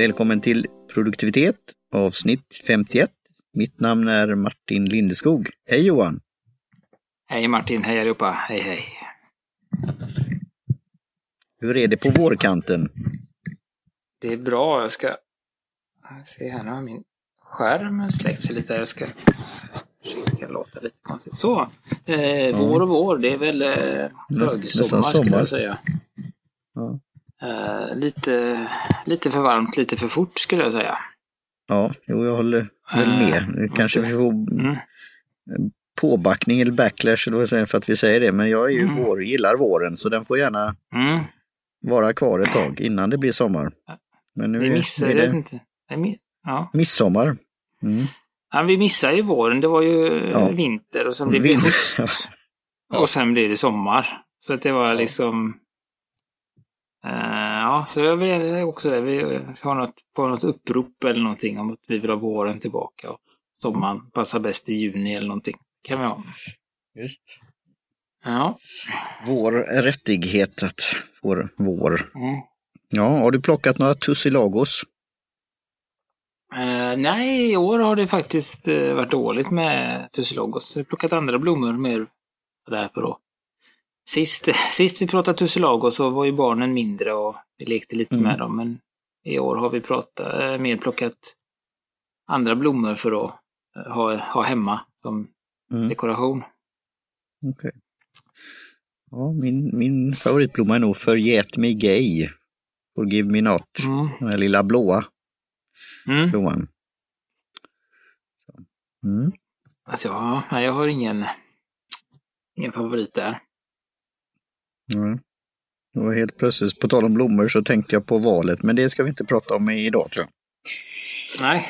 Välkommen till Produktivitet avsnitt 51. Mitt namn är Martin Lindeskog. Hej Johan! Hej Martin, hej allihopa, hej hej! Hur är det på vårkanten? Det är bra, jag ska se här, nu har min skärm släckt sig lite. Jag ska försöka låta lite konstigt. Så, eh, vår och vår, det är väl eh, högsommar skulle jag säga. Ja. Eh, lite, lite för varmt, lite för fort skulle jag säga. Ja, jo, jag håller väl med. Nu kanske vi får Mm. påbackning eller backlash eller för att vi säger det. Men jag är ju Mm. vår, gillar våren så den får gärna Mm. vara kvar ett tag innan det blir sommar. Men nu Vi missar är det det inte. Ja. midsommar. Mm. ja, vi missar ju våren. Det var ju Ja. vinter och sen blev det höst. Och sen blir det sommar. Så att det var liksom... Eh, ja, så jag vill också det. Vi har något, på något upprop eller någonting om att vi vill ha våren tillbaka. Och sommaren passar bäst i juni eller någonting. kan vi ha. Just. Ja. Vår rättighet att få vår. Mm. Ja, har du plockat några tussilagos? Eh, nej, i år har det faktiskt eh, varit dåligt med tussilogos. Jag har plockat andra blommor mer sådär för att... Sist, sist vi pratade tussilagos så var ju barnen mindre och vi lekte lite Mm. med dem. Men i år har vi pratat, eh, mer plockat andra blommor för att eh, ha, ha hemma som Mm. dekoration. Okej. Ja, min, min favoritblomma är nog Förget mig gay. Forgive me not. Mm. Den här lilla blåa Mm. blomman. Mm. Alltså, ja, jag har ingen, ingen favorit där. Ja. Och helt plötsligt, på tal om blommor, så tänkte jag på valet, men det ska vi inte prata om idag tror jag. Nej,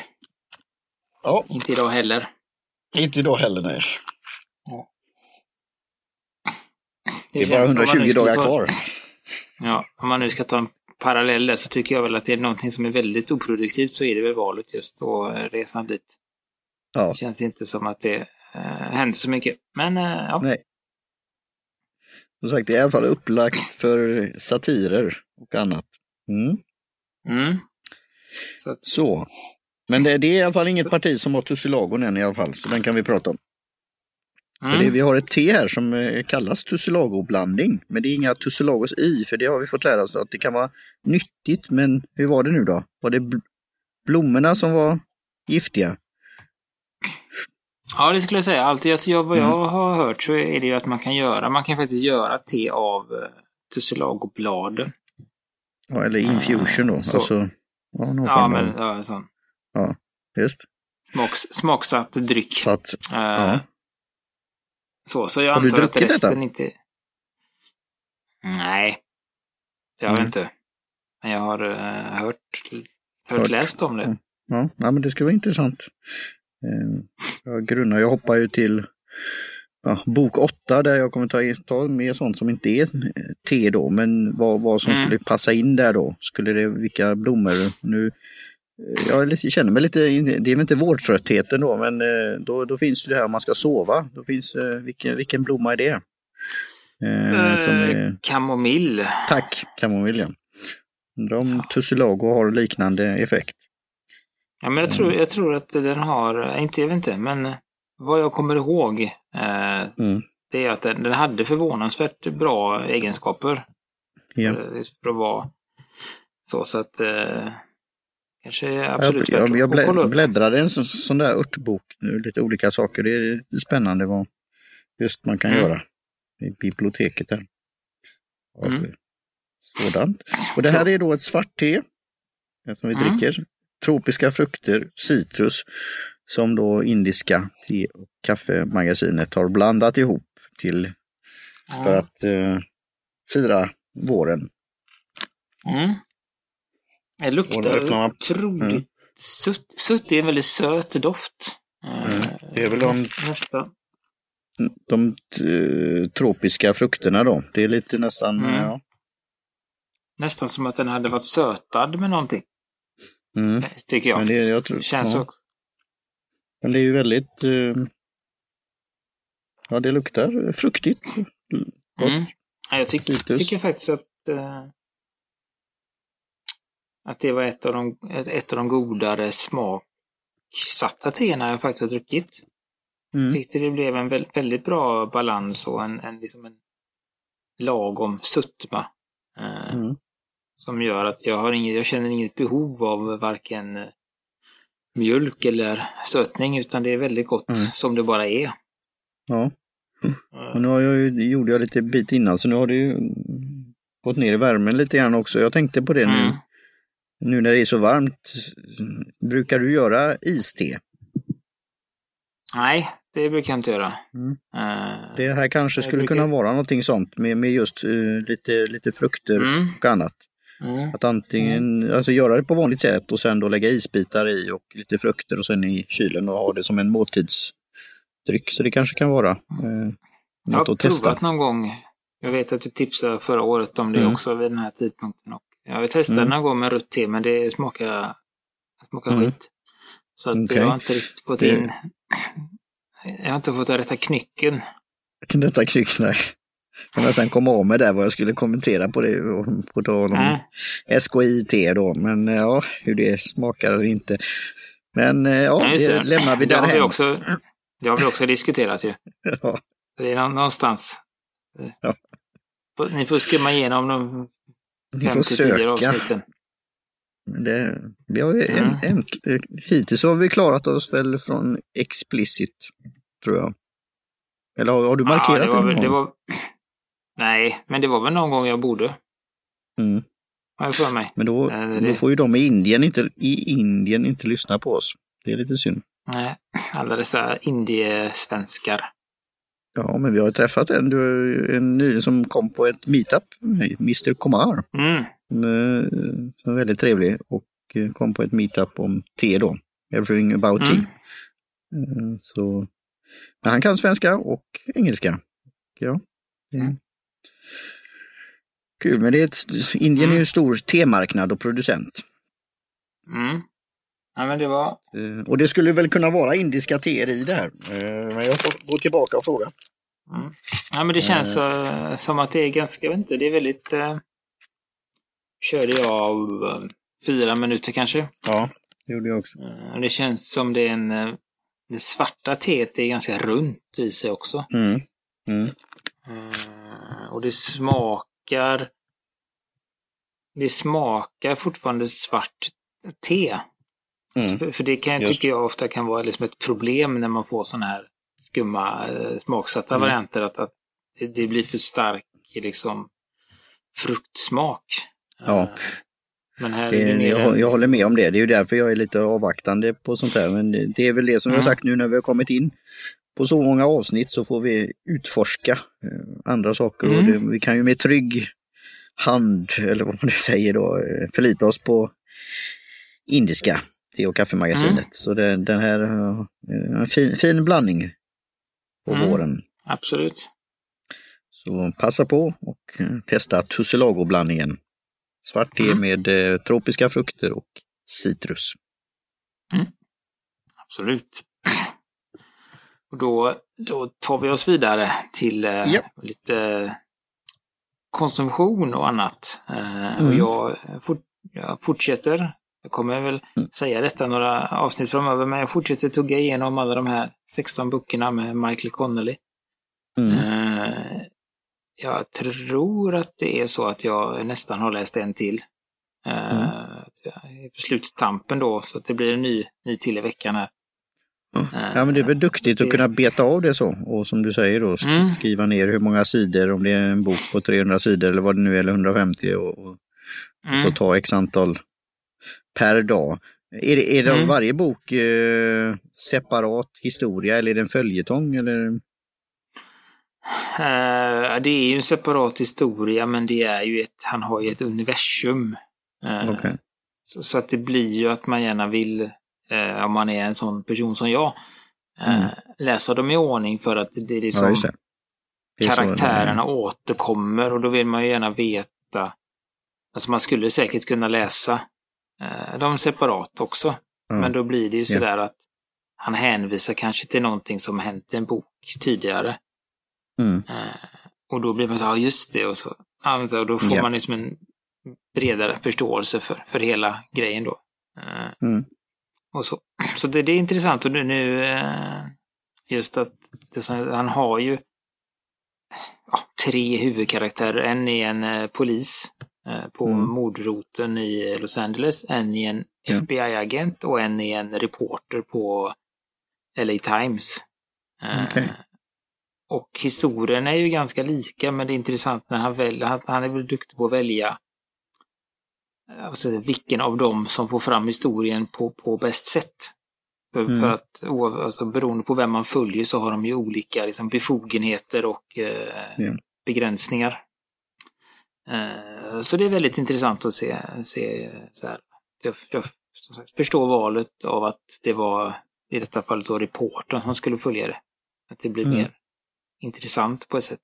Ja. inte idag heller. Inte idag heller, nej. Det är bara känns som om man nu 120 skulle dagar ta- kvar. Ja, om man nu ska ta en parallell där så tycker jag väl att det är någonting som är väldigt oproduktivt så är det väl valet just och eh, resan dit. Ja, Det känns inte som att det eh, händer så mycket. Men eh, ja, nej. Som sagt, det är i alla fall upplagt för satirer och annat. Mm. mm. Så att, Så. Men det, det är i alla fall inget parti som har tussilagon än i alla fall, så den kan vi prata om. För det, mm. vi har ett te här som eh, kallas tussilagoblandning, men det är inga tussilagos i, för det har vi fått lära oss att det kan vara nyttigt, men hur var det nu då? Var det bl- blommorna som var giftiga? Ja, det skulle jag säga. Allt jag, jag, vad jag Mm. har hört så är det ju att man kan göra, man kan faktiskt göra te av tussilagobladen. Ja, eller infusion då. Så. Alltså, ja, någon Ja, men ja, sån just. smaks, smaksatt dryck. Så att, Eh, ja. Så, så jag Har du antar att druckit resten detta? inte... Nej, det har jag Mm. inte. Men jag har uh, hört, hört, Hört. läst om det. Mm. ja, ja, men det ska vara intressant. Eh, jag grunnar, jag hoppar ju till ja, bok 8 där jag kommer ta, ta med sånt som inte är eh, te då, men vad, vad som Mm. skulle passa in där då. Skulle det, vilka blommor nu eh, jag känner mig lite, det är väl inte vårdtröttheten då, men eh, då, då finns det här om man ska sova. Då finns, vilken, vilken blomma är det? Eh, som är, Kamomill. tack, kamomilja. Undrar om tussilago har liknande effekt. Ja, men jag tror, jag tror att den har, inte, jag vet inte, men vad jag kommer ihåg eh, Mm. det är att den, den hade förvånansvärt bra egenskaper. Ja. För, att vara så, så att eh, kanske absolut jag, jag, jag blä, upp. bläddrade i en sån, sån där örtbok nu, lite olika saker. Det är spännande vad just man kan Mm. göra i biblioteket där. Mm. Sådant. Och det här är då ett svart te det som vi Mm. dricker. Tropiska frukter, citrus, som då indiska te och kaffemagasinet har blandat ihop till för att eh, fira våren. Mm. Det luktar man- otroligt Mm. sutt. Sutt är en väldigt söt doft. Eh, Mm. Det är väl de- näst- Nästan. De eh, tropiska frukterna då. Det är lite nästan, Mm. ja. Nästan som att den hade varit sötad med någonting. Mm. Tycker jag. Men det, jag tror, känns ja. också. Men det är ju väldigt... Eh, ja, det luktar fruktigt. Mm. Ja, jag tycker, Citrus. tycker faktiskt att... Eh, att det var ett av de, ett av de godare smaksatta teerna jag faktiskt har druckit. Mm. Tyckte det blev en väldigt, väldigt bra balans och en, en, liksom en lagom sötma. Eh, Mm. Som gör att jag, har inget, jag känner inget behov av varken eh, mjölk eller sötning utan det är väldigt gott Mm. som det bara är. Ja. Eh, Och nu har jag ju, gjorde jag lite bit innan så nu har det ju gått ner i värmen lite grann också. Jag tänkte på det nu. Mm. Nu när det är så varmt. Brukar du göra iste? Nej, det brukar jag inte göra. Mm. Eh, Det här kanske skulle brukar- kunna vara någonting sånt med, med just eh, lite, lite frukter Mm. och annat. Mm. Att antingen alltså göra det på vanligt sätt och sen då lägga isbitar i och lite frukter och sen i kylen och ha det som en måltidsdryck. Så det kanske kan vara eh, Jag något har att testa. provat någon gång. Jag vet att du tipsade förra året om det Mm. också vid den här tidpunkten. Och jag har testat Mm. någon gång med rött te men det smakar, smakar Mm. skit. Så att Okej. jag har inte riktigt fått in... Jag har inte fått den rätta knycken. Detta krycknar. Kan jag sen komma av med där vad jag skulle kommentera på det på tal om Mm. SKIT då. Men eh, ja, hur det smakar eller inte. Men eh, ja, Ja, det lämnar vi det har vi också, Det har vi också diskuterat ju. Ja, det är nå- någonstans. Ja. Ni får skumma igenom de vi fem får till tio söka. avsnitten. Det, vi har en, Mm. en, hittills har vi klarat oss väl från explicit, tror jag. Eller har, har du markerat ja, det var, det var, Nej, men det var väl någon gång jag borde. Mm. Har jag för mig. Men då, Nej, det- då får ju de i Indien, inte, i Indien inte lyssna på oss. Det är lite synd. Nej, alla dessa indiesvenskar. Ja, men vi har ju träffat en, en nyligen som kom på ett meetup, Mr Komar. Mm. Eh, Som är väldigt trevlig och eh, kom på ett meetup om te då. Everything about tea. Mm. Eh, Så, men han kan svenska och engelska. Ja. det Mm. Kul, men det är ett, Indien är ju Mm. en stor temarknad och producent. Mm. Ja, men det var... Eh, Och det skulle väl kunna vara indiska teer i det här. Eh, Men jag får gå tillbaka och fråga. Mm. Ja, men det känns eh, som att det är ganska, jag vet inte, det är väldigt... Uh, körde jag eh, fyra minuter kanske. Ja, det gjorde jag också. Eh, det känns som det är en... eh, det svarta teet är ganska runt i sig också. Mm. Mm. Eh, och det smakar... Det smakar fortfarande svart te. Mm. För- det kan jag tycka jag ofta kan vara liksom ett problem när man får sådana här skumma eh, smaksatta Mm. varianter. Att, att det, blir för stark liksom fruktsmak. Ja. Eh, Men här Det, är det mer jag, en- jag håller med om det. Det är ju därför jag är lite avvaktande på sånt här. Men det- är väl det som jag Mm. har sagt nu när vi har kommit in på så många avsnitt så får vi utforska eh, andra saker. Och Mm. det, vi kan ju med trygg hand, eller vad man nu säger då, eh, förlita oss på indiska te och kaffemagasinet. Mm. Så det, den här eh, en fin, fin blandning på Mm. våren. Absolut. Så passa på och testa Tussilago-blandningen. Svart te Mm. med tropiska frukter och citrus. Absolut. Och då, då tar vi oss vidare till eh, Ja. lite konsumtion och annat. Eh, Och Mm. jag, fort, jag fortsätter, jag kommer väl Mm. säga detta några avsnitt framöver, men jag fortsätter tugga igenom alla de här 16 böckerna med Michael Connelly. Mm. Eh, jag tror att det är så att jag nästan har läst en till. Eh, Mm. på sluttampen då, så att det blir en ny, ny till i veckan här. Ja men det är väl duktigt att kunna beta av det så och som du säger då Mm. skriva ner hur många sidor, om det är en bok på 300 sidor eller vad det nu är, eller 150 och, och Mm. så ta x antal per dag. Är det, är det Mm. varje bok eh, separat historia eller är det en följetong? Eller? Eh, det är ju en separat historia men det är ju ett, han har ju ett universum. Eh, Okej. så, så att det blir ju att man gärna vill, eh, om man är en sån person som jag, eh, Mm. läsa dem i ordning för att det är liksom Ja, det. Det är karaktärerna återkommer och då vill man ju gärna veta. Alltså man skulle säkert kunna läsa eh, dem separat också. Ja. Men då blir det ju Ja. sådär att han hänvisar kanske till någonting som hänt i en bok tidigare. Mm. Eh, och då blir man så ja just det, och så, ja, och då får Ja. man liksom en bredare förståelse för, för hela grejen då. Eh, Mm. Och så så det, det är intressant och nu- nu eh, just att som- han har ju ja, tre huvudkaraktärer. En är en eh, polis eh, på Mm. mordroten i Los Angeles, en är en. FBI-agent och en är en reporter på LA Times. Okej. Och historien är ju ganska lika, men det är intressant när han väljer, han, han är väl duktig på att välja eh, jag, vilken av dem som får fram historien på, på bäst sätt. För, Mm. för att alltså, beroende på vem man följer så har de ju olika liksom, befogenheter och eh, Ja. begränsningar. Eh, så det är väldigt intressant att se, se så här. Jag, jag sagt, förstår valet av att det var i detta fallet då reportern som skulle följa det. Att det blir Mm. mer intressant på ett sätt.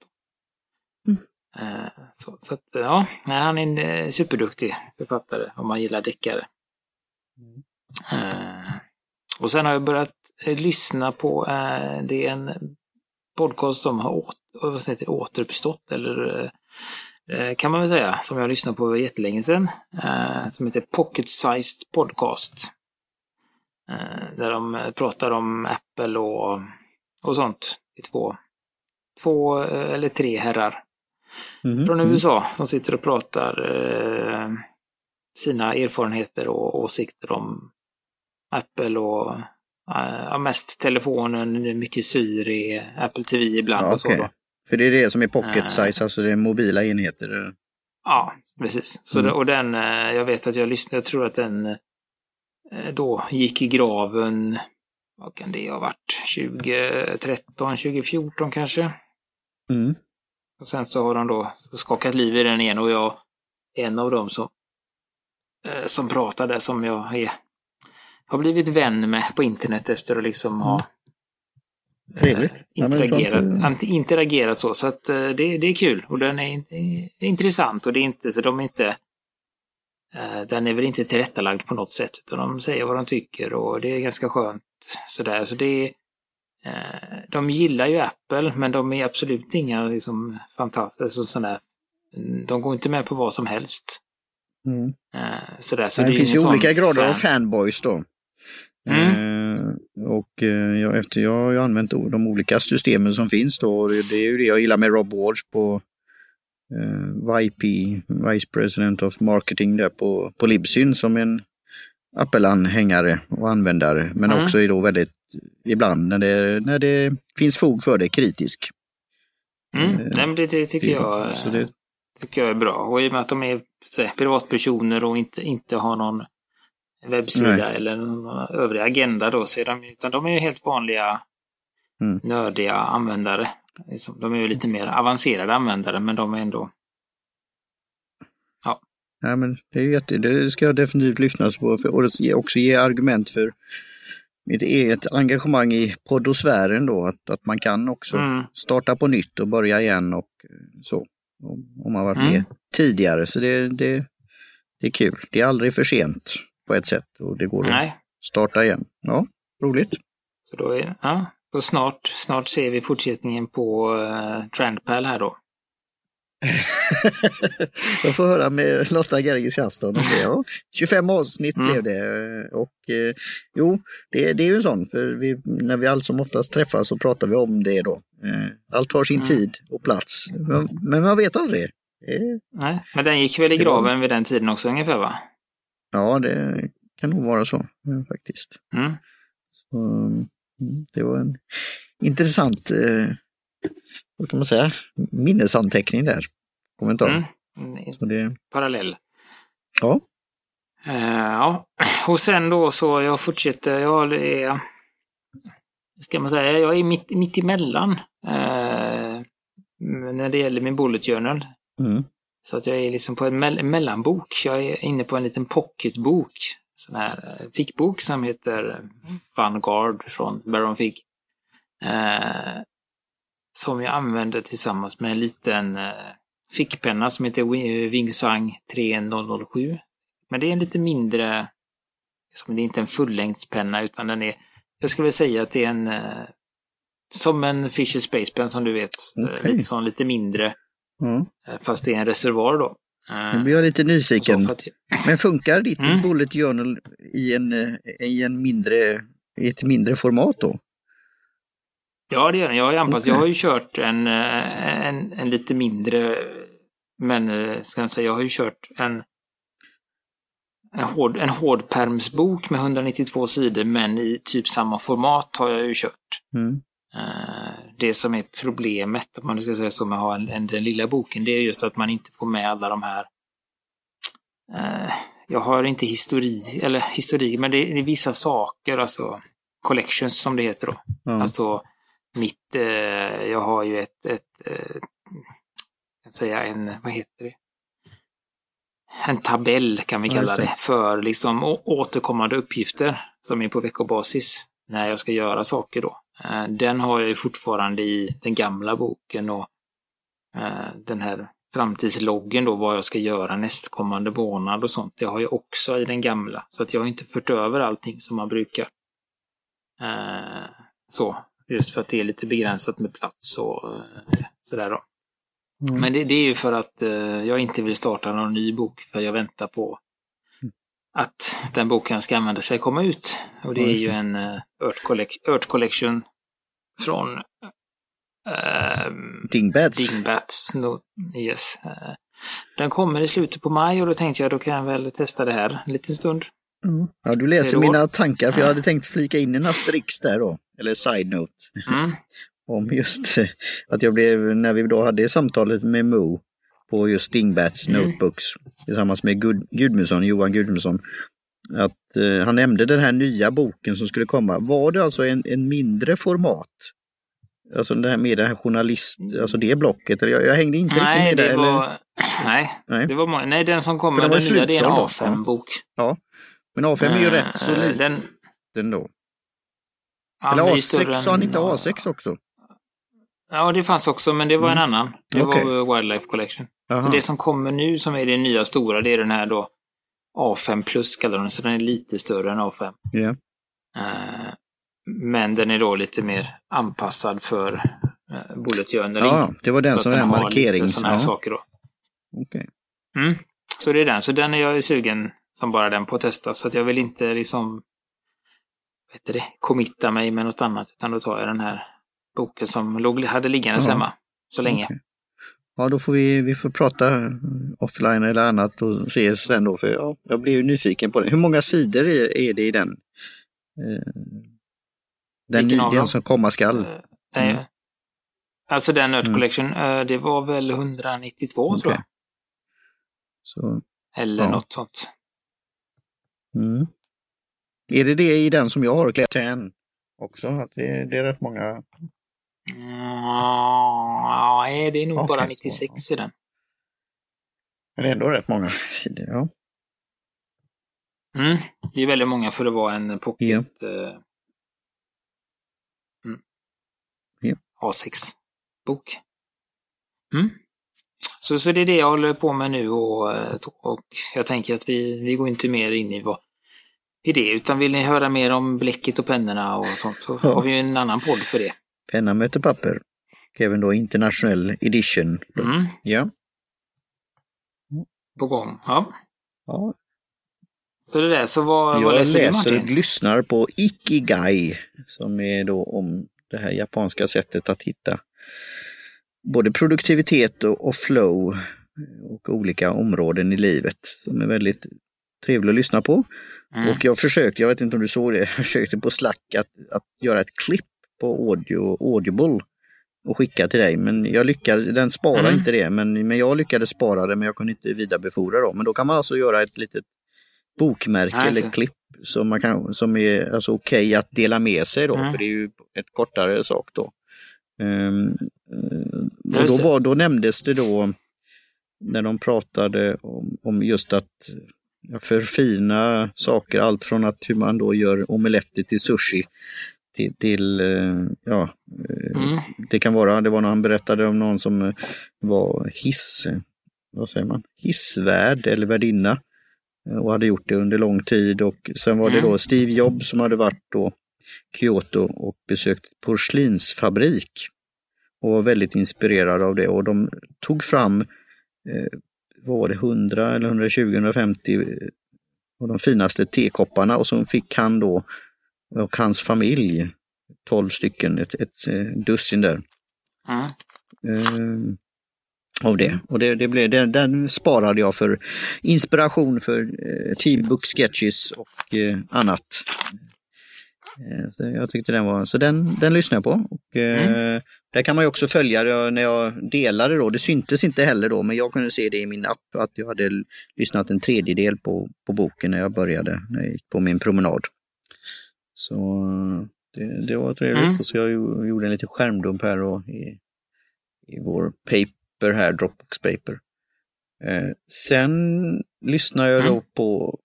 Mm. Eh, så, så att, ja, han är en eh, superduktig författare om man gillar deckare. Eh, och sen har jag börjat lyssna på, det är en podcast som har åt, återuppstått, eller kan man väl säga, som jag lyssnade på jättelänge sedan, som heter Pocket Sized Podcast. Där de pratar om Apple och, och sånt. Det är två, två eller tre herrar Mhm. från USA som sitter och pratar eh, sina erfarenheter och åsikter om Apple och eh, mest telefonen, mycket Siri, Apple TV ibland Ja, och så okej. då. För det är det som är pocket Eh. size, alltså det är mobila enheter. Ja, precis. Så Mm. och den, eh, jag vet att jag lyssnade, jag tror att den eh, då gick i graven, vad kan det ha varit, 2013, 2014 kanske? Mm. Och sen så har de då skakat liv i den igen och jag en av dem som, eh, som pratade som jag är, har blivit vän med på internet efter att liksom ha eh. Ja, men interagerat, sånt, eh, ant- interagerat så. Så att eh, det, det är kul och den är, är intressant och det är inte så de är inte eh, den är väl inte tillrättalagd på något sätt utan de säger vad de tycker och det är ganska skönt sådär. Så det är, eh, de gillar ju Apple men de är absolut inga liksom fantastiska sådana De går inte med på vad som helst. Mm. Eh, sådär. Så det, det finns ju olika grader av fan. fanboys då. Mm. Eh, och eh, efter, jag har använt de olika systemen som finns då. Och det, det är ju det jag gillar med Rob Walsh på eh, VP, Vice President of Marketing där på, på Libsyn som en Apple-anhängare och användare. Men Mm. också är då väldigt, ibland när det, när det finns fog för det, kritisk. Mm. Eh, Nej, men det, det tycker jag, Så det, tycker jag är bra. Och i och med att de är här, privatpersoner och inte, inte har någon webbsida Nej. eller någon övrig agenda då, så är de, utan de är ju helt vanliga Mm. nördiga användare. Liksom, De är ju lite mer avancerade användare, men de är ändå... Ja, men det, är jätte, det ska jag definitivt lyssna på för, och också ge argument för mitt eget engagemang i poddosfären då, att, att man kan också Mm. starta på nytt och börja igen och eh, så. Om, man varit Mm. med tidigare, så det, det, det är kul. Det är aldrig för sent på ett sätt och det går att Nej, starta igen. Ja, roligt. så då är ja, så snart, snart ser vi fortsättningen på uh, Trendpal här då. jag får höra med Lotta Gergis Aston om det. Ja, 25 avsnitt Mm. blev det. Och eh, jo, det, det är ju en sån, för vi, när vi allt som oftast träffas så pratar vi om det då. Eh, allt har sin Mm. tid och plats, men, men man vet aldrig. Eh, Nej, men den gick väl i Det var- graven vid den tiden också ungefär va? ja, det kan nog vara så eh, faktiskt. Mm. Så, mm, det var en intressant, eh, vad kan man säga, minnesanteckning där. Kommentar. Mm. Så det, Parallell. ja. Eh, ja, och sen då så jag fortsätter, jag är, ska man säga, jag är mitt, mitt emellan eh, när det gäller min bullet journal. Mm. Så att jag är liksom på en mell- mellanbok. Jag är inne på en liten pocketbok. Sån här eh, fickbok som heter Vanguard från Baron Fig. Eh, som jag använder tillsammans med en liten fickpenna som heter Wi- Wingsang 3007. Men det är en lite mindre, som det är inte en fullängdspenna utan den är, jag skulle vilja säga att det är en, eh, som en Fisher Space Pen som du vet. Eh, Okej. Lite sån lite mindre. Mm. Eh, Fast det är en reservoar då. Nu blir jag lite nyfiken. Att- Men funkar ditt Mm. Bullet Journal i, en, eh, i, en mindre, i ett mindre format då? Ja, det gör den. Jag har ju anpassat. Okej. Jag har ju kört en, eh, en, en lite mindre, men eh, ska jag säga, jag har ju kört en en hård, en hårdpermsbok med 192 sidor, men i typ samma format har jag ju kört. Mm. Eh, Det som är problemet, om man ska säga så, med att ha en, en, den lilla boken, det är just att man inte får med alla de här eh, jag har inte historik, eller historik, men det är, vissa saker, alltså collections som det heter då. Ja. Alltså mitt, eh, jag har ju ett, ett eh, jag ska säga en, vad heter det? En tabell kan vi Ja, kalla just det. det, för liksom återkommande uppgifter som är på veckobasis när jag ska göra saker då. Eh, Den har jag ju fortfarande i den gamla boken och eh, den här framtidsloggen då, vad jag ska göra nästkommande månad och sånt. Det har jag också i den gamla. Så att jag har inte fört över allting som man brukar. Eh, så, just för att det är lite begränsat med plats och eh, sådär då. Mm. Men det, det är ju för att eh, jag inte vill starta någon ny bok för jag väntar på att den boken ska använda sig komma ut. Och det är ju en uh, Earth, Collec- Earth Collection från uh, Dingbats. Dingbats. No, yes. Eh, den kommer i slutet på maj och då tänkte jag då kan jag väl testa det här en liten stund. Mm. Ja, du läser mina tankar för jag hade tänkt flika in en asterix där då, eller side-note, Mm. om just eh, att jag blev, när vi då hade samtalet med Mo på just Dingbats Mm. Notebooks tillsammans med Gud, Gudmundsson, Johan Gudmundsson, att eh, han nämnde den här nya boken som skulle komma. Var det alltså en, en mindre format? Alltså det här med det här journalist, alltså det blocket, eller jag, jag hängde inte Nej, riktigt med det det. var... Eller? Nej, Nej. det var Nej, den som kommer, den den nya, det är en slutsåld då. A5-bok. Men A5 är ju rätt så Eh, liten Den, då. ja, Eller den är ju större A6, sa han inte A6 också? Ja, det fanns också, men det var en Mm. annan. Det Okej. var Wildlife Collection. Det som kommer nu som är det nya stora, det är den här då A5 plus kallar de den, så den är lite större än A5. Ja. Eh, men den är då lite mer anpassad för uh, bullet journaling. ja, det var den som var en har markering. såna här Ja, saker då. okej. Mm. Så det är den, så den är jag sugen som bara den på att testa. Så att jag vill inte liksom, heter det, committa mig med något annat. Utan då tar jag den här boken som låg, hade liggandes Ja. hemma så länge. Okej. Ja, då får vi, vi får prata offline eller annat och ses sen då. För ja, jag blir ju nyfiken på det. Hur många sidor är, är det i den? Eh, den, dem? som komma skall. Nej. Mm. Alltså den Earth Mm. Collection, eh, det var väl 192 tror Okej. jag. Så, Eller Ja. något sånt. Mm. Är det det i den som jag har, Claire 10 också? Att det, det är rätt många? Ja, nej, det är nog Okej, bara så, 96 i den. Men det är ändå rätt många sidor. Ja. Mm. Det är väldigt många för att vara en pocket eh, mm. Ja. A6-bok. Mm. Så, så det är det jag håller på med nu och, eh, och jag tänker att vi, vi går inte mer in i, vad, i det, utan vill ni höra mer om bläcket och pennorna och sånt så Ja. har vi ju en annan podd för det. Penna möter papper. Och även då International Edition. Mm. Ja. På gång. Ja. ja. Så det där, så vad, vad Jag läser du läser och Martin? lyssnar på Ikigai som är då om det här japanska sättet att hitta både produktivitet och flow och olika områden i livet som är väldigt trevligt att lyssna på. Mm. Och jag försökte, jag vet inte om du såg det, jag försökte på Slack att, att göra ett klipp på audio, Audible och skicka till dig. Men jag lyckades, den sparar Mm. inte det, men, men jag lyckades spara det men jag kunde inte vidarebefordra dem. Men då kan man alltså göra ett litet bokmärke Alltså. eller klipp som, man kan, som är alltså okej att dela med sig då, Mm. för det är ju ett kortare sak då. Eh, och då, det. var, då nämndes det då när de pratade om, om just att förfina saker, allt från att hur man då gör omeletter till sushi till, till eh, ja, eh, Mm. det kan vara, det var när han berättade om någon som eh, var hiss, vad säger man, hissvärd eller värdinna och hade gjort det under lång tid och sen var det Mm. då Steve Jobs som hade varit då Kyoto och besökt porslinsfabrik och var väldigt inspirerad av det och de tog fram vad var det, 100 eller 120, 150 av de finaste tekopparna och så fick han då och hans familj 12 stycken, ett, ett eh, dussin där. Mm. Eh, av det. Och det, det blev, den, den sparade jag för inspiration för eh, T-book sketches och eh, annat. Eh, så jag tyckte den var, så den, den lyssnade jag på. Och, eh, Mm. Där kan man ju också följa det när jag delade då, det syntes inte heller då, men jag kunde se det i min app att jag hade lyssnat en tredjedel på, på boken när jag började, när jag gick på min promenad. Så det, det var trevligt. Mm. Och så jag gjo- gjorde en liten skärmdump här då i, i vår paper här, Dropbox paper. Eh, sen lyssnar jag då Mm. på po-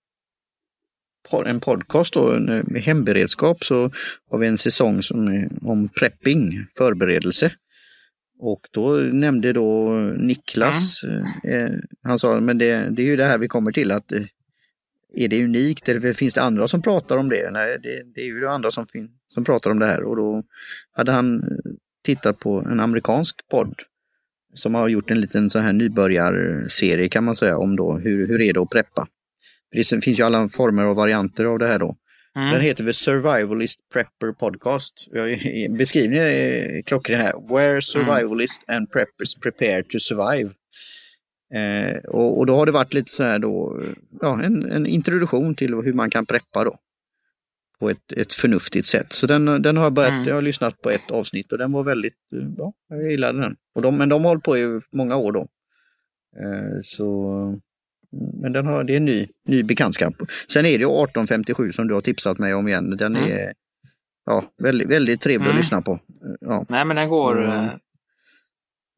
en podcast då, en, eh, med hemberedskap så har vi en säsong som är om prepping, förberedelse. Och då nämnde då Niklas, eh, han sa, men det, det är ju det här vi kommer till att eh, är det unikt eller finns det andra som pratar om det? Nej, det, det är ju det andra som, som pratar om det här och då hade han eh, tittat på en amerikansk podd som har gjort en liten så här nybörjarserie kan man säga om då hur, hur är det att preppa. Det finns ju alla former och varianter av det här då. Den Mm. heter The Survivalist Prepper Podcast. Beskrivningen är klockren här. Where survivalists and preppers prepare to survive. Eh, och, och då har det varit lite så här då, ja, en, en introduktion till hur man kan preppa då. På ett, ett förnuftigt sätt. Så den, den har jag börjat, Mm. jag har lyssnat på ett avsnitt och den var väldigt eh, bra. Jag gillade den. Och de, men de har hållit på i många år då. Eh, så men den har, det är en ny, ny bekantskap. Sen är det ju 1857 som du har tipsat mig om igen. Den Mm. är ja, väldigt, väldigt trevlig Mm. att lyssna på. Ja. Nej, men den går... Mm. eh,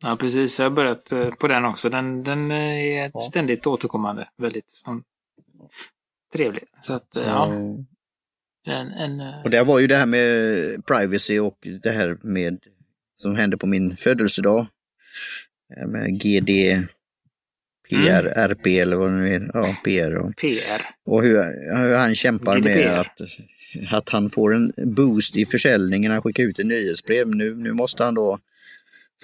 Ja, precis. Jag har börjat eh, på den också. Den, den eh, är Ja. ständigt återkommande. Väldigt som, trevlig. Så att, Så, eh, ja. En, en, eh, Och det var ju det här med privacy och det här med som hände på min födelsedag. Eh, Med GD, PR, RP eller vad det nu är. Ja, PR. Och, PR. och hur, hur han kämpar GDPR. med att, att han får en boost i försäljningen. Han skickar ut ett nyhetsbrev. Nu, nu måste han då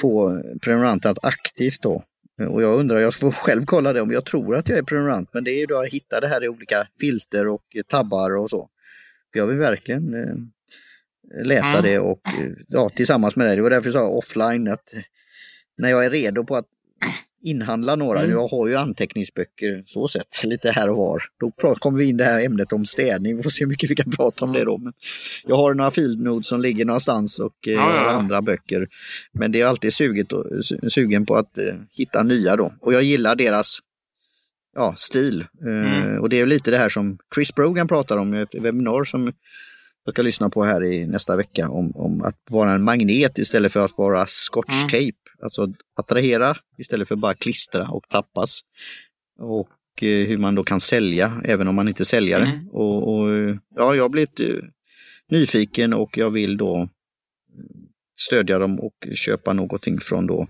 få prenumeranter att aktivt då. Och jag undrar, jag får själv kolla det om jag tror att jag är prenumerant. Men det är ju då att hitta det här i olika filter och tabbar och så. För jag vill verkligen eh, läsa Mm. det och eh, ja, tillsammans med dig. Det var därför jag sa offline att när jag är redo på att inhandla några, Mm. jag har ju anteckningsböcker så sett lite här och var. Då kommer vi in det här ämnet om städning, vi får se hur mycket vi kan prata om det då. Men jag har några field notes som ligger någonstans och eh, Ja, ja, andra böcker. Men det är alltid suget sugen på att eh, hitta nya då. Och jag gillar deras ja, stil. Eh, Mm. och det är lite det här som Chris Brogan pratar om i ett webbinar som jag ska lyssna på här i nästa vecka om, om att vara en magnet istället för att vara scotch tape. Alltså attrahera istället för bara klistra och tappas. Och eh, hur man då kan sälja även om man inte säljer. Mm. Och, och, ja, jag har blivit eh, nyfiken och jag vill då eh, stödja dem och köpa någonting från då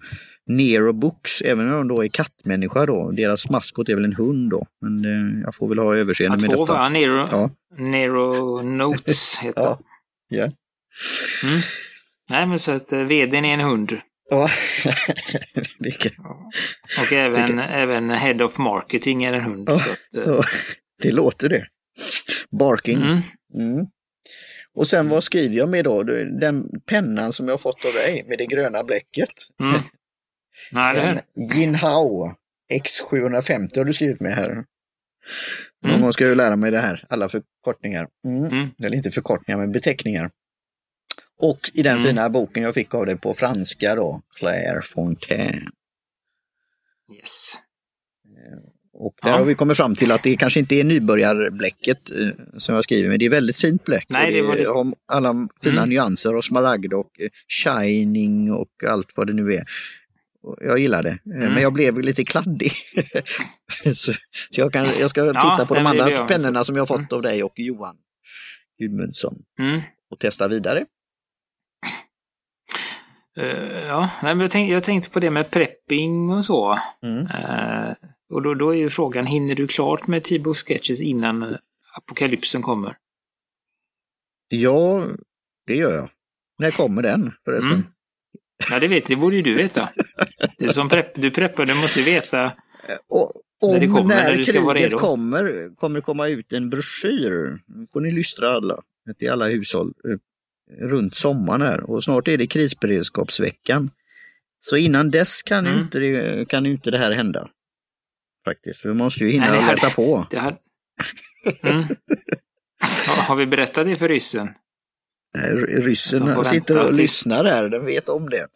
Nero Books, även om de då är kattmänniska då. Deras maskot är väl en hund då. Men eh, jag får väl ha överseende Ja, med två detta. va? Nero, Ja. Nero Notes heter Ja. Ja. Mm. Nej, men så att vdn är en hund. Ja. Vilket- Och även, även Head of Marketing är en hund. Ja. Så att, eh, ja. det låter det. Barking. mm. Mm. Och sen vad skriver jag med då? Den pennan som jag har fått av dig med det gröna bläcket. Mm. Nej, det är Jinhao X750 har du skrivit med här. Någon Mm. gång ska jag lära mig det här, alla förkortningar. Mm. Mm. Eller inte förkortningar, men beteckningar. Och i den Mm. fina boken jag fick av dig på franska då, Claire Fontaine. Yes. Och där Ja. har vi kommit fram till att det kanske inte är nybörjarbläcket eh, som jag skriver, men det är väldigt fint bläck. Nej, det var det. har alla fina Mm. nyanser och smaragd och eh, shining och allt vad det nu är. Jag gillar det, Eh, Mm. men jag blev lite kladdig. så, så jag, kan, jag ska titta på de andra pennorna som jag fått av dig och Johan Gudmundsson Mm. och testa vidare. Eh, ja, nej, men jag, tänk, jag tänkte på det med prepping och så. Mm. Eh, och då, då är ju frågan, hinner du klart med Tibo Sketches innan eh, apokalypsen kommer? Ja, det gör jag. När kommer den förresten? Mm. Ja, det vet Det borde ju du veta. Du som prepp, du preppar, du måste ju veta. Och om När det kommer, när, när kriget kommer, kommer det komma ut en broschyr. Nu får ni lystra alla, till alla hushåll, eh, runt sommaren här. Och snart är det krisberedskapsveckan. Så innan dess kan, ju Mm. inte det, kan ju inte det här hända. Faktiskt, vi måste ju hinna Nej, läsa på. Det här... Mm. Har, har vi berättat det för ryssen? Nej, Ryssen får sitter och lyssnar här, den vet om det.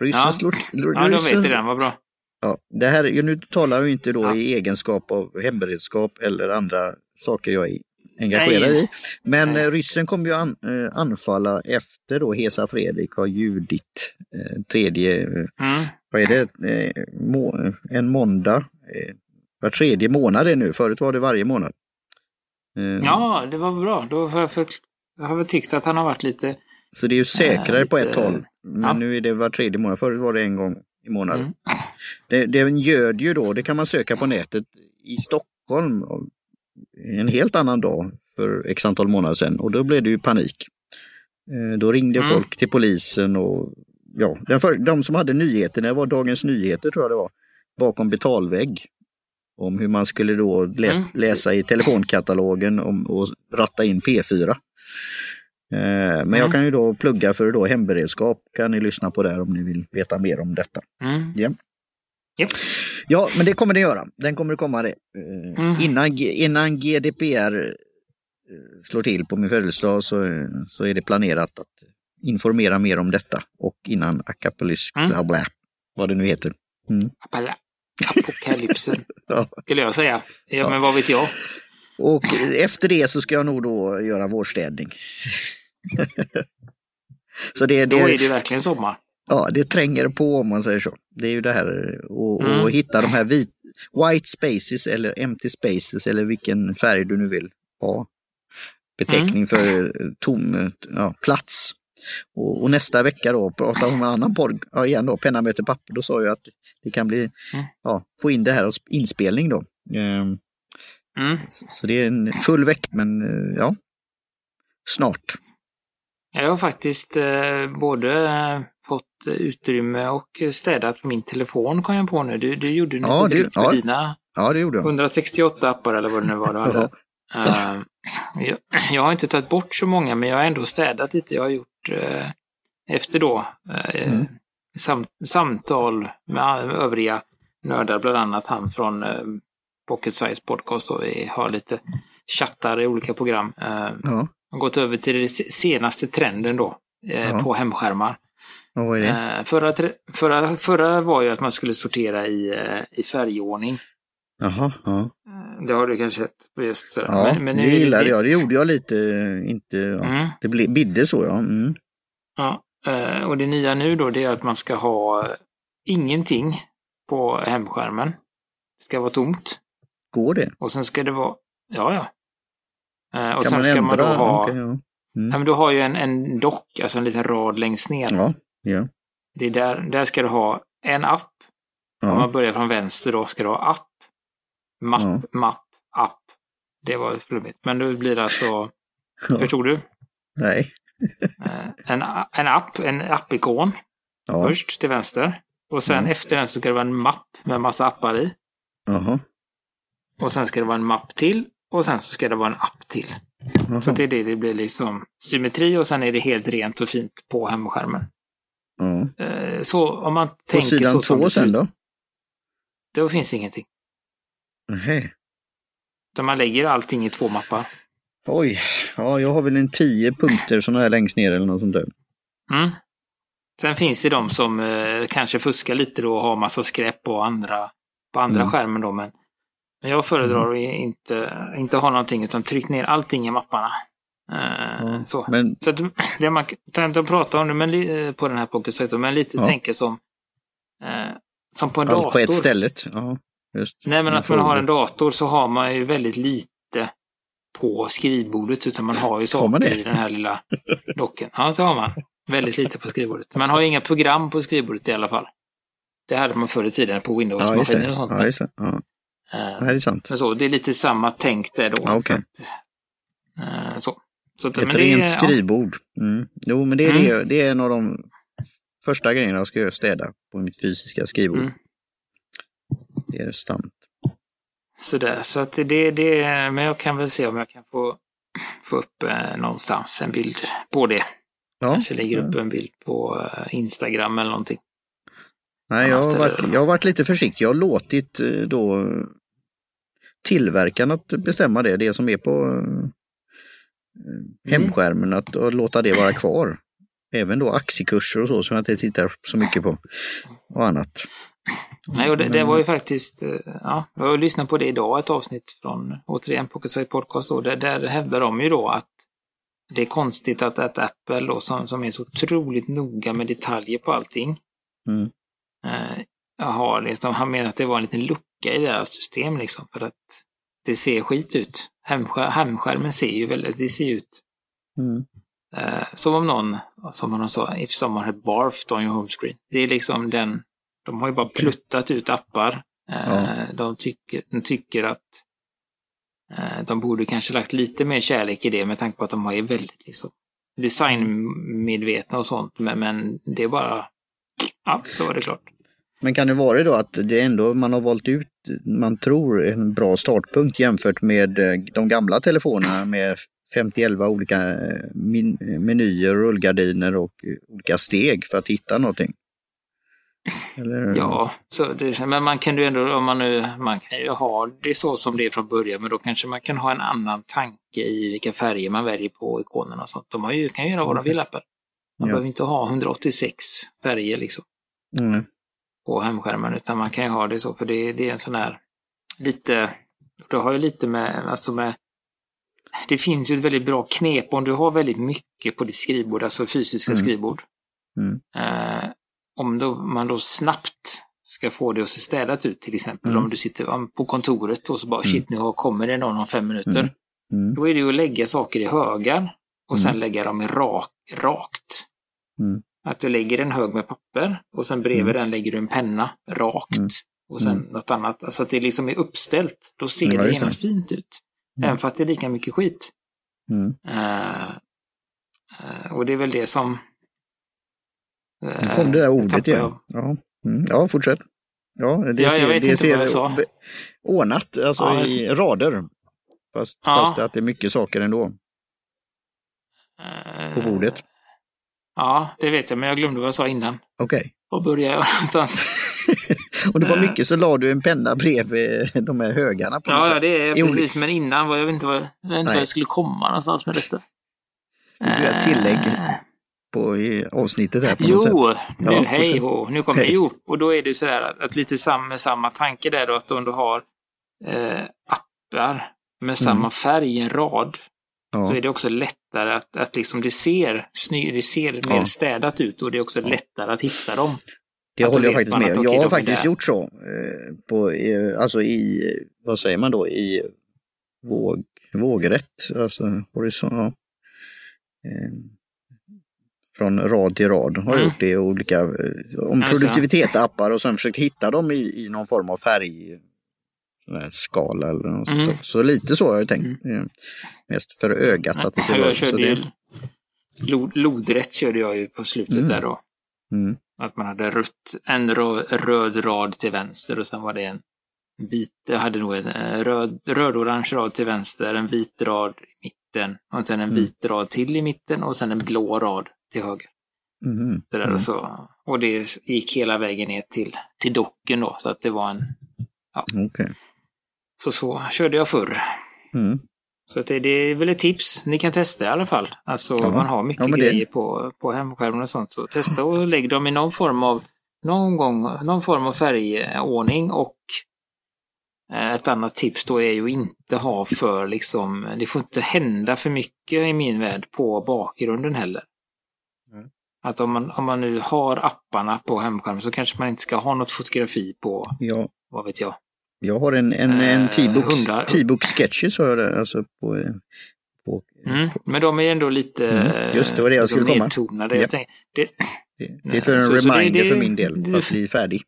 Ryssen Ja. slår, Ja, de vet det den, vad bra. Ja, det här, nu talar ju inte då Ja. i egenskap av hemberedskap eller andra saker jag är engagerad Nej. i. Men Nej. eh, ryssen kommer ju an, eh, anfalla efter då Hesa Fredrik har ljudit eh, tredje, Mm. vad är det, må, en måndag. Var tredje månad är nu, förut var det varje månad. Ja, det var bra. Då har jag, för, jag har väl tyckt att han har varit lite... Så det är ju säkrare Eh, på ett lite- håll. Men ja. nu är det var tredje månad, förut var det en gång i månaden. Mm. Det, det göd ju då, det kan man söka på nätet, i Stockholm en helt annan dag för x antal månader sedan och då blev det ju panik. Eh, Då ringde Mm. folk till polisen och ja, den för, de som hade nyheterna, det var Dagens Nyheter tror jag det var, bakom betalvägg. Om hur man skulle då lä, Mm. läsa i telefonkatalogen om, och ratta in P4. Eh, Men Mm. jag kan ju då plugga för då hemberedskap, kan ni lyssna på där om ni vill veta mer om detta. Mm. Ja. Japp. Ja, men det kommer det göra. Den kommer det komma det. Eh, Mm. Innan, innan GDPR eh, slår till på min födelsedag så, så är det planerat att informera mer om detta. Och innan Akapolysk, Mm. bla bla, vad det nu heter. Apala- Apokalypsen, Ja. skulle jag säga. Ja, Ja. men vad vet jag? Och efter det så ska jag nog då göra vårstädning. så det, Då är det, det verkligen sommar. Ja, det tränger på om man säger så. Det är ju det här och, Mm. och hitta de här vit, white spaces eller empty spaces eller vilken färg du nu vill ha. Beteckning Mm. för tom ja, plats. Och, och nästa vecka då pratar om en annan podd, ja, igen då, penna möter papper. Då sa jag att det kan bli, Mm. ja, få in det här hos inspelning då. Ehm, Mm. så, så det är en full vecka, men eh, ja, snart. Jag har faktiskt eh, både fått utrymme och städat på min telefon kom jag på nu. Du, du gjorde något Ja, direkt med ja. dina Ja, det gjorde jag. 168 appar eller vad det nu var du hade. Eh, jag, jag har inte tagit bort så många men jag har ändå städat lite. Jag har gjort eh, efter då eh, Mm. sam, samtal med övriga nördar, bland annat han från Pocket Size Podcast och vi har lite chattar i olika program. Ja, har gått över till den senaste trenden då eh, på hemskärmar. och vad är det? Eh, förra, förra, förra var ju att man skulle sortera i, eh, i färgordning. Jaha, ja. Eh, Det har du kanske sett. just sådär. ja Men- men det nu- gillade jag. Det gjorde jag lite, eh, inte, ja. Mm. det bidde så ja. Mm. Ja, och det nya nu då det är att man ska ha ingenting på hemskärmen. Det ska vara tomt. Går det? Och sen ska det vara, ja ja. Eh, Och Kan sen ska man då ha, Okej, ja. Mm. ja, men du har ju en, en dock, alltså en liten rad längst ner. Ja, ja. Det är där, där ska du ha en app. Om ja. man börjar från vänster då ska du ha app, mapp, Ja. mapp, app. Det var flummigt. Men nu blir det alltså, Ja. förstod du? Nej. Eh, En, en app, en appikon Ja. först till vänster. Och sen Mm. efter den så ska det vara en mapp med massa appar i. Jaha. Och sen ska det vara en mapp till. Och sen så ska det vara en app till. Jaha. Så det är det, det blir liksom symmetri och sen är det helt rent och fint på hemskärmen. Eh, Så om man På tänker så sidan som två sen då? Då finns ingenting. Nej. Utan man lägger allting i två mappar. Oj, ja jag har väl en tio punkter sådana här längst ner eller något sånt där. Mm. Sen finns det de som eh, kanske fuskar lite då och har massa skräp på andra, på andra Mm. skärmen då. Men, men jag föredrar att inte, inte ha någonting utan tryck ner allting i mapparna. Eh, Ja. Så. Men Så att det man kan inte prata om det men, li- på den här Pocket Size, men lite Ja. tänker som, eh, som på en allt dator. på ett ställe. Ja, just. Nej men att man har en dator så har man ju väldigt lite på skrivbordet utan man har ju saker i den här lilla docken. Ja, så har man. Väldigt lite på skrivbordet. Man har ju inga program på skrivbordet i alla fall. Det hade man förr i tiden på Ja, Windows-maskiner det. och sånt. Ja, det. Eh, det är sant. Så, det är lite samma tänk där då. Ja, okej. Eh, Så. så att, Ett men det rent ja. skrivbord. Mm. Jo, men det är, Mm. det, det är en av de första grejen jag ska göra städa på mitt fysiska skrivbord. Mm. Det är sant. Sådär, så att det, det, men jag kan väl se om jag kan få, få upp eh, någonstans en bild på det. Ja. Kanske lägger upp en bild på eh, Instagram eller någonting. Nej, jag har, varit, det. jag har varit lite försiktig. Jag har låtit då tillverkaren att bestämma det, det som är på eh, hemskärmen, att, att låta det vara kvar. Även då aktiekurser och så som jag inte tittar så mycket på. Och annat. Nej, och det, det var ju faktiskt, eh, ja, jag har lyssnat på det idag, ett avsnitt från, återigen, Pocketside Podcast då, där, där hävdar de ju då att det är konstigt att, att Apple då, som, som är så otroligt noga med detaljer på allting, Mm. eh, har liksom, han menar att det var en liten lucka i deras system liksom, för att det ser skit ut. Hemskär, hemskärmen ser ju väldigt, det ser ut Mm. eh, som om någon, som de sa, if someone had barfed on your home screen. Det är liksom den, de har ju bara pluttat ut appar. Eh, Ja. de, tycker, de tycker att eh, de borde kanske lagt lite mer kärlek i det med tanke på att de är väldigt liksom designmedvetna och sånt. Men, men det är bara, ja, så var det klart. Men kan det vara då att det ändå man har valt ut, man tror, en bra startpunkt jämfört med eh, de gamla telefonerna med 50 olika eh, min, menyer, rullgardiner och eh, olika steg för att hitta någonting? Eller, Ja, så det, men man kan ju ändå, om man nu, man kan ju ha det så som det är från början, men då kanske man kan ha en annan tanke i vilka färger man väljer på ikonerna och sånt. De har ju, kan ju göra vad de vill, Apple. Man Ja. behöver inte ha 186 färger liksom Mm. På hemskärmen, utan man kan ju ha det så, för det, det är en sån här lite, det har ju lite med, alltså med det finns ju ett väldigt bra knep om du har väldigt mycket på ditt skrivbord, alltså fysiska Mm. skrivbord. Mm. Eh, om då, man då snabbt ska få det att se städat ut, till exempel Mm. om du sitter på kontoret och så bara shit, nu har- kommer det någon om fem minuter. Mm. Mm. Då är det ju att lägga saker i högar och sen Mm. lägga dem i rak, rakt. Mm. Att du lägger en hög med papper och sen bredvid den lägger du en penna rakt. Mm. Och sen Mm. något annat. Alltså att det liksom är uppställt. Då ser Ja, det genast fint ut. Mm. Även fast det är lika mycket skit. Mm. Eh, eh, och det är väl det som... eh, Nu kom det där ordet igen. jag. Ja, mm. ja fortsätt. Ja, det Ja, jag ser, vet det inte ser vad jag sa. ordnat, alltså Ja, i rader. Fast, Ja. fast att det är mycket saker ändå Eh, på bordet. Ja, det vet jag, men jag glömde vad jag sa innan. Okej. Var började jag någonstans? Om det var Eh. mycket så la du en penna bredvid de här högarna. På Ja, det är precis, men innan var jag inte, vad, jag vet inte var jag skulle komma någonstans med detta. Du får göra ett tillägg Eh, på avsnittet här på något sätt. Jo, nu, Ja, hej hå, nu kommer Hej. Jo, och då är det sådär att, att lite sam, med samma tanke där då, att om du har eh, appar med samma färg i en rad, så Mm. Ja. är det också lättare att, att liksom det ser, sny, det ser mer Ja. städat ut och det är också lättare att hitta dem. Det håller jag faktiskt med att om. Jag har faktiskt gjort så. eh, På, eh, alltså i, vad säger man då, i våg, vågrätt, alltså horisont. Ja. Eh, Från rad till rad har jag Mm. gjort det i olika, eh, om Ja, det. produktivitet-appar och sen försökt hitta dem i, i någon form av färg skala eller något sånt. Mm. där. Så lite så har jag tänkt. eh, Mest för ögat att det ser bra ut. Körde det- lod, lodrätt körde jag ju på slutet Mm. där då. Mm. Att man hade rött, en rö, röd rad till vänster och sen var det en vit, jag hade nog en eh, röd, röd-orange rad till vänster, en vit rad i mitten och sen en Mm. vit rad till i mitten och sen en blå rad till höger. Mhm. Så där, Mm. och, så, och det gick hela vägen ner till, till docken då, så att det var en... Okej. Så så körde jag förr. Mm. Så det, det är väl ett tips. Ni kan testa i alla fall. Alltså Ja. man har mycket Ja, det- grejer på, på hemskärmen och sånt. Så testa och lägg dem i någon form av någon gång, någon form av färgordning och eh, ett annat tips då är ju att inte ha för liksom, det får inte hända för mycket i min värld på bakgrunden heller. Mm. Att om man, om man nu har apparna på hemskärmen så kanske man inte ska ha något fotografi på, Ja, vad vet jag. Jag har en, en, en Eh. T-Book Sketches har jag där, alltså på, på, Mm. Men de är ändå lite Mm, just det, var det jag skulle komma. nedtonade. Ja. Jag tänk, det, det, det är för en Så- så det- reminder för min del, för att bli färdig.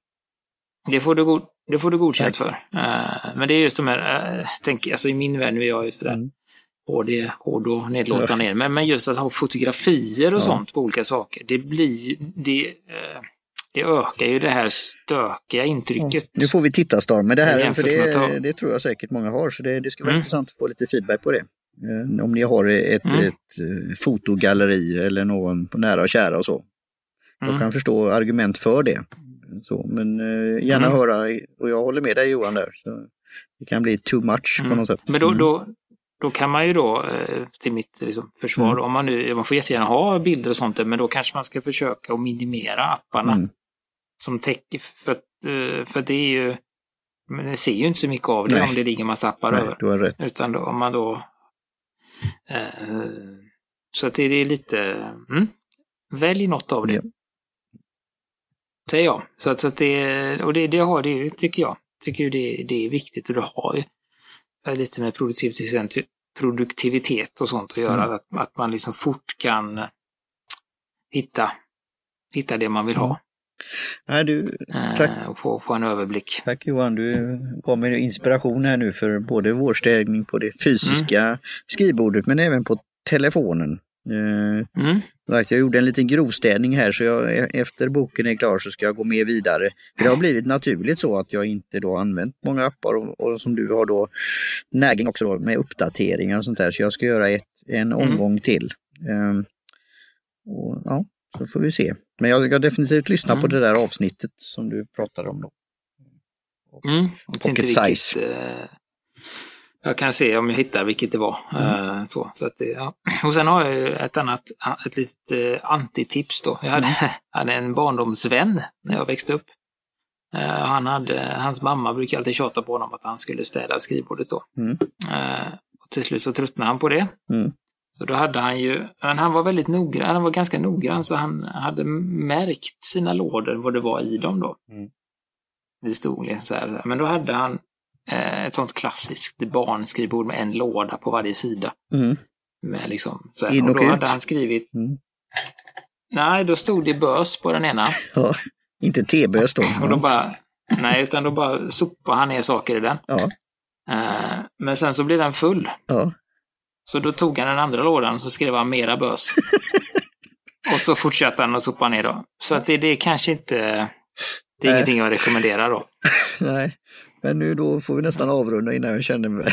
det, får du god, det får du godkänt för. Eh, men det är just de här, uh, tänk, alltså i min värld, nu är jag ju sådär Mm. HD, hård och nedlåtande ja. men, men just att ha fotografier och ja. sånt på olika saker, det blir det, eh, det ökar ju det här stökiga intrycket. Ja. Nu får vi tittarstorm med det här, för det, ta... det, tror jag säkert många har, så det, det skulle vara mm. intressant att få lite feedback på det. Eh, om ni har ett, mm. ett eh, fotogalleri eller någon på nära och kära och så. Mm. Jag kan förstå argument för det. Så, men eh, gärna mm. höra, och jag håller med dig Johan där. Så det kan bli too much på mm. något sätt. Men då, mm. då, då kan man ju då, till mitt liksom, försvar, mm. om man nu, man får jättegärna ha bilder och sånt, men då kanske man ska försöka att minimera apparna. Mm. Som täcker, för, för det är ju, men det ser ju inte så mycket av det Nej. om det ligger massa appar Nej, över. Du har rätt. Utan då, om man då Eh, så att det är lite, mm, välj något av det. Ja. Säger jag. Så att, så att det, och det, det har det tycker jag. Tycker det, det är viktigt och det har ju lite med produktivitet, produktivitet och sånt att göra. Mm. Att, att man liksom fort kan hitta, hitta det man vill ha. Nej, du, tack. Eh, och få, få en överblick. Tack Johan, du gav mig inspiration här nu för både vårstädning på det fysiska mm. skrivbordet men även på telefonen. Eh, mm. Jag gjorde en liten grovstädning här så jag, e-, efter boken är klar så ska jag gå med vidare. För Det har blivit naturligt så att jag inte då använt många appar och, och som du har då näging också då med uppdateringar och sånt där så jag ska göra ett, en mm. omgång till. Um, och, ja, så får vi se. Men jag ska definitivt lyssna mm. på det där avsnittet som du pratade om då. Mm. Pocket size. Vilket, eh, jag kan se om jag hittar vilket det var. Mm. Eh, så, så att det, ja. Och sen har jag ett annat, ett litet eh, antitips då. Jag hade, mm. hade en barndomsvän när jag växte upp. Uh, han hade, hans mamma brukade alltid tjata på honom att han skulle städa skrivbordet då. Mm. Uh, och till slut så tröttnade han på det. Så då hade han ju, men han var väldigt noggrann, han var ganska noggrann så han hade märkt sina lådor, vad det var i dem då. Mm. Det stod liksom så här, men då hade han eh, ett sånt klassiskt barnskrivbord med en låda på varje sida. Mm. Med liksom, så här, och, och då ut. hade han skrivit, mm. nej då stod det bös på den ena. Ja, inte tebös då. och då bara, nej utan då bara sopade han ner saker i den. Ja. Eh, men sen så blev den full. Ja. Så då tog han den andra lådan och så skrev han mera bös. och så fortsatte han att sopa ner då. Så att det, det är kanske inte, det är Nej. ingenting jag rekommenderar då. Nej, men nu då får vi nästan avrunda innan jag känner mig.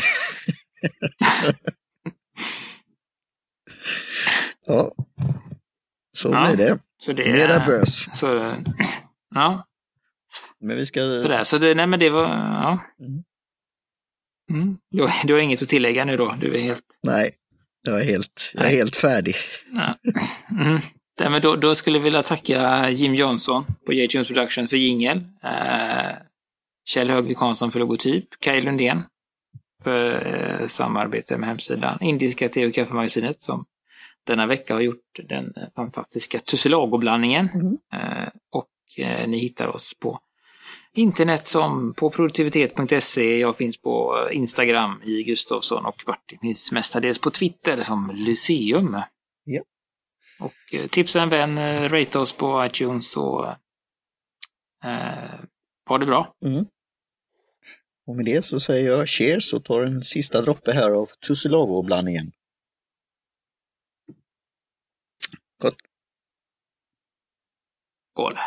ja, så ja, blir det. Så det Mera bös. Så, ja. Men vi ska... Sådär, så det, nej men det var, ja. Mm. Mm. Du, du, har inget att tillägga nu då? Du är helt... Nej, jag är helt, jag är helt färdig. Ja. Mm. Nej, men då, då, skulle jag vilja tacka Jim Johnson på J-Tunes Production för jingel. Eh, Kjell Högvik Hansson för logotyp. Kaj Lundén för eh, samarbete med hemsidan. Indiska te och kaffemagasinet som denna vecka har gjort den fantastiska Tussilago-blandningen. Mm. Eh, och eh, ni hittar oss på internet som på produktivitet.se. Jag finns på Instagram i Gustavsson och Martin finns mestadels på Twitter som Lyceum. Ja. Och eh, tipsa en vän, eh, rate oss på iTunes och eh, ha det bra. Mm. Och med det så säger jag cheers och tar en sista droppe här av Tussilago-blandningen. Gott! Skål!